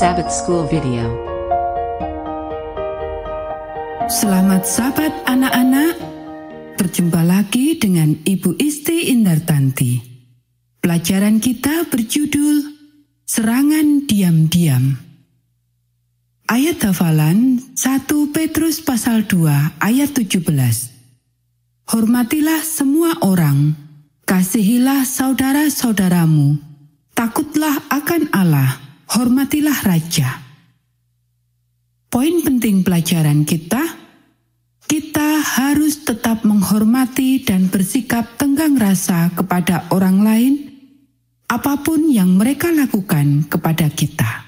Sabbath School video. Selamat sahabat anak-anak, berjumpa lagi dengan Ibu Isti Indartanti. Pelajaran kita berjudul Serangan Diam-Diam. Ayat hafalan 1 Petrus pasal 2 ayat 17. Hormatilah semua orang, kasihilah saudara-saudaramu, takutlah akan Allah, hormatilah raja. Poin penting pelajaran kita, kita harus tetap menghormati dan bersikap tenggang rasa kepada orang lain, apa pun yang mereka lakukan kepada kita.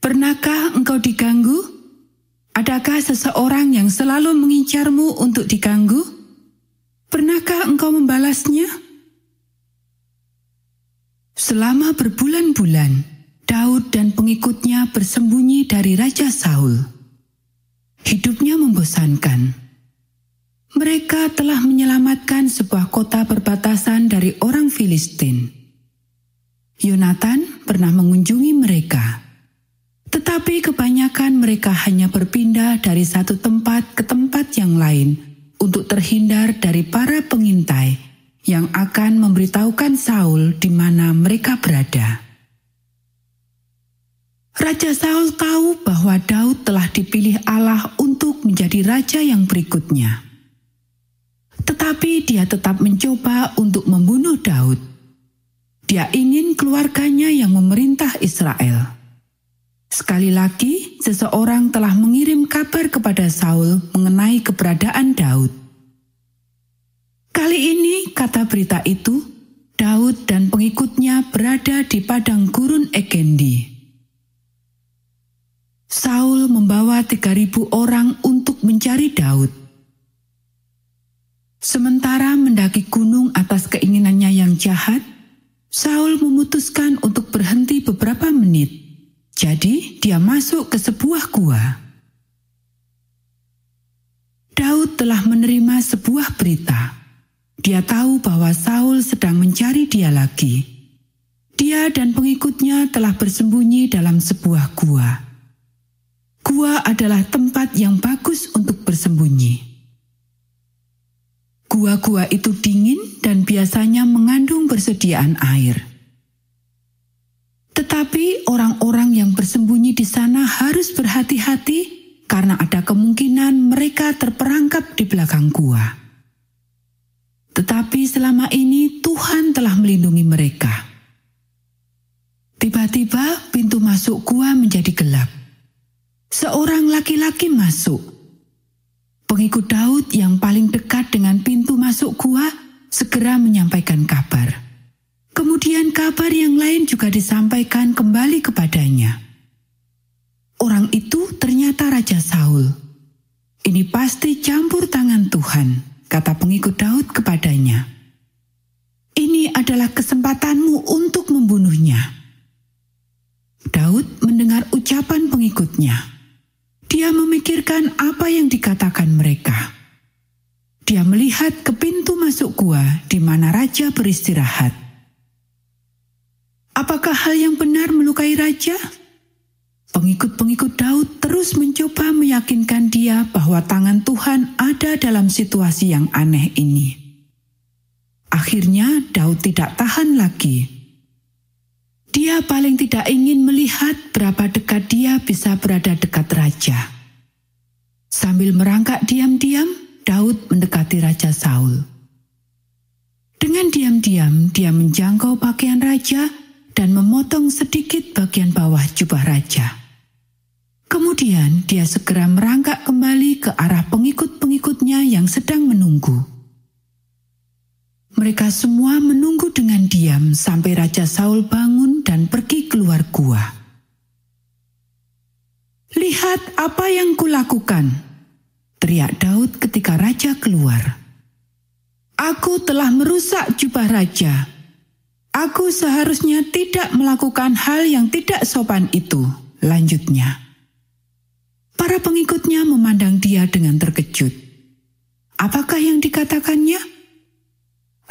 Pernahkah engkau diganggu? Adakah seseorang yang selalu mengincarmu untuk diganggu? Pernahkah engkau membalasnya? Selama berbulan-bulan, Daud dan pengikutnya bersembunyi dari Raja Saul. Hidupnya membosankan. Mereka telah menyelamatkan sebuah kota perbatasan dari orang Filistin. Yonatan pernah mengunjungi mereka tetapi kebanyakan mereka hanya berpindah dari satu tempat ke tempat yang lain untuk terhindar dari para pengintai yang akan memberitahukan Saul di mana mereka berada. Raja Saul tahu bahwa Daud telah dipilih Allah untuk menjadi raja yang berikutnya. Tetapi dia tetap mencoba untuk membunuh Daud. Dia ingin keluarganya yang memerintah Israel. Sekali lagi, seseorang telah mengirim kabar kepada Saul mengenai keberadaan Daud. Kali ini, kata berita itu, Daud dan pengikutnya berada di padang gurun Ekendi. Saul membawa 3.000 orang untuk mencari Daud. Sementara mendaki gunung atas keinginannya yang jahat, Saul memutuskan untuk berhenti beberapa menit jadi dia masuk ke sebuah gua. Daud telah menerima sebuah berita. Dia tahu bahwa Saul sedang mencari dia lagi. Dia dan pengikutnya telah bersembunyi dalam sebuah gua. Gua adalah tempat yang bagus untuk bersembunyi. Gua-gua itu dingin dan biasanya mengandung persediaan air. Tetapi orang-orang yang bersembunyi di sana harus berhati-hati karena ada kemungkinan mereka terperangkap di belakang gua. Selama ini Tuhan telah melindungi mereka. Tiba-tiba pintu masuk gua menjadi gelap. Seorang laki-laki masuk. Pengikut Daud yang paling dekat dengan pintu masuk gua segera menyampaikan kabar. Kemudian kabar yang lain juga disampaikan kembali kepadanya. Orang itu ternyata Raja Saul. Ini pasti campur tangan Tuhan, kata pengikut Daud kepadanya. Adalah kesempatanmu untuk membunuhnya. Daud mendengar ucapan pengikutnya. Dia memikirkan apa yang dikatakan mereka. Dia melihat ke pintu masuk gua di mana raja beristirahat. Apakah hal yang benar melukai raja? Pengikut-pengikut Daud terus mencoba meyakinkan dia bahwa tangan Tuhan ada dalam situasi yang aneh ini. Akhirnya Daud tidak tahan lagi. Dia paling tidak ingin melihat berapa dekat dia bisa berada dekat raja. Sambil merangkak diam-diam, Daud mendekati Raja Saul. Dengan diam-diam, dia menjangkau pakaian raja dan memotong sedikit bagian bawah jubah raja. Kemudian dia segera merangkak kembali ke arah pengikut-pengikutnya yang sedang menunggu. Mereka semua menunggu dengan diam sampai Raja Saul bangun dan pergi keluar gua. Lihat apa yang kulakukan, teriak Daud ketika raja keluar. Aku telah merusak jubah raja Aku seharusnya tidak melakukan hal yang tidak sopan itu, lanjutnya. Para pengikutnya memandang dia dengan terkejut. Apakah yang dikatakannya?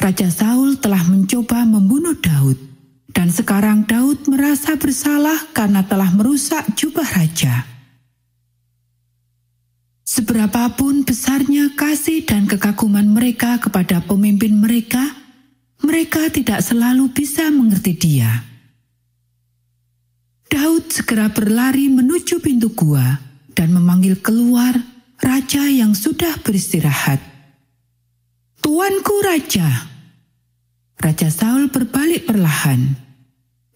Raja Saul telah mencoba membunuh Daud, Dan sekarang Daud merasa bersalah karena telah merusak jubah raja. Seberapapun besarnya kasih dan kekaguman mereka kepada pemimpin mereka, mereka tidak selalu bisa mengerti dia. Daud segera berlari menuju pintu gua dan memanggil keluar raja yang sudah beristirahat. Tuanku raja. Raja Saul berbalik perlahan.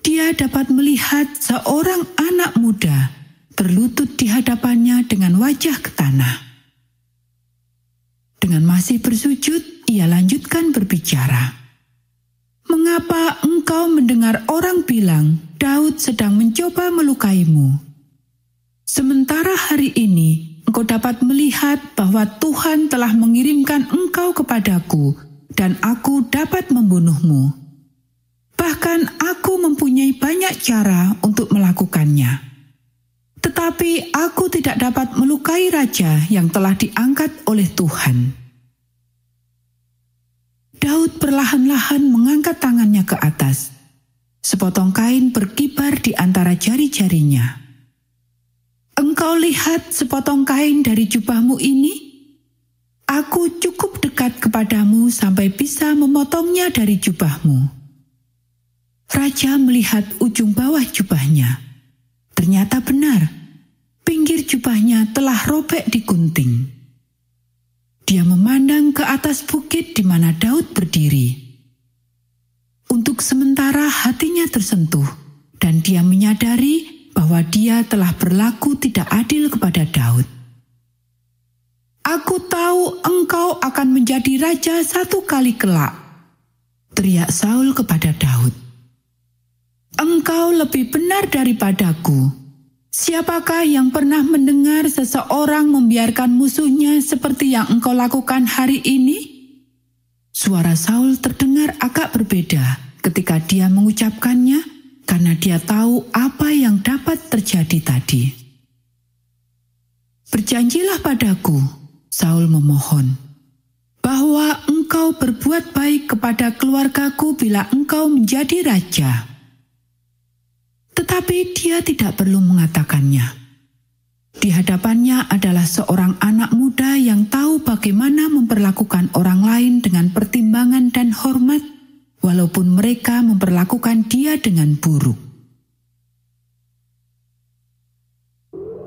Dia dapat melihat seorang anak muda berlutut di hadapannya dengan wajah ke tanah. Dengan masih bersujud, ia lanjutkan berbicara. Mengapa engkau mendengar orang bilang Daud sedang mencoba melukaimu? Sementara hari ini engkau dapat melihat bahwa Tuhan telah mengirimkan engkau kepadaku dan aku dapat membunuhmu. Bahkan aku mempunyai banyak cara untuk melakukannya. Tetapi aku tidak dapat melukai raja yang telah diangkat oleh Tuhan. Daud perlahan-lahan mengangkat tangannya ke atas. Sepotong kain berkibar di antara jari-jarinya. Engkau lihat sepotong kain dari jubahmu ini? Aku cukup dekat kepadamu sampai bisa memotongnya dari jubahmu. Raja melihat ujung bawah jubahnya. Ternyata benar, pinggir jubahnya telah robek di gunting. Dia memandang ke atas bukit di mana Daud berdiri. Untuk sementara hatinya tersentuh dan dia menyadari bahwa dia telah berlaku tidak adil kepada Daud. Aku tahu engkau akan menjadi raja satu kali kelak, teriak Saul kepada Daud. Engkau lebih benar daripadaku Siapakah yang pernah mendengar seseorang membiarkan musuhnya seperti yang engkau lakukan hari ini? Suara Saul terdengar agak berbeda ketika dia mengucapkannya, karena dia tahu apa yang dapat terjadi tadi. Berjanjilah padaku, Saul memohon, bahwa engkau berbuat baik kepada keluargaku bila engkau menjadi raja tetapi dia tidak perlu mengatakannya. Di hadapannya adalah seorang anak muda yang tahu bagaimana memperlakukan orang lain dengan pertimbangan dan hormat, walaupun mereka memperlakukan dia dengan buruk.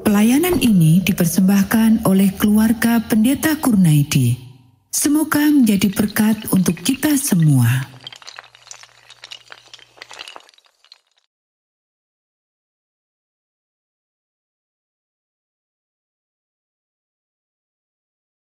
Pelayanan ini dipersembahkan oleh keluarga Pendeta Kurnaidi. Semoga menjadi berkat untuk kita semua.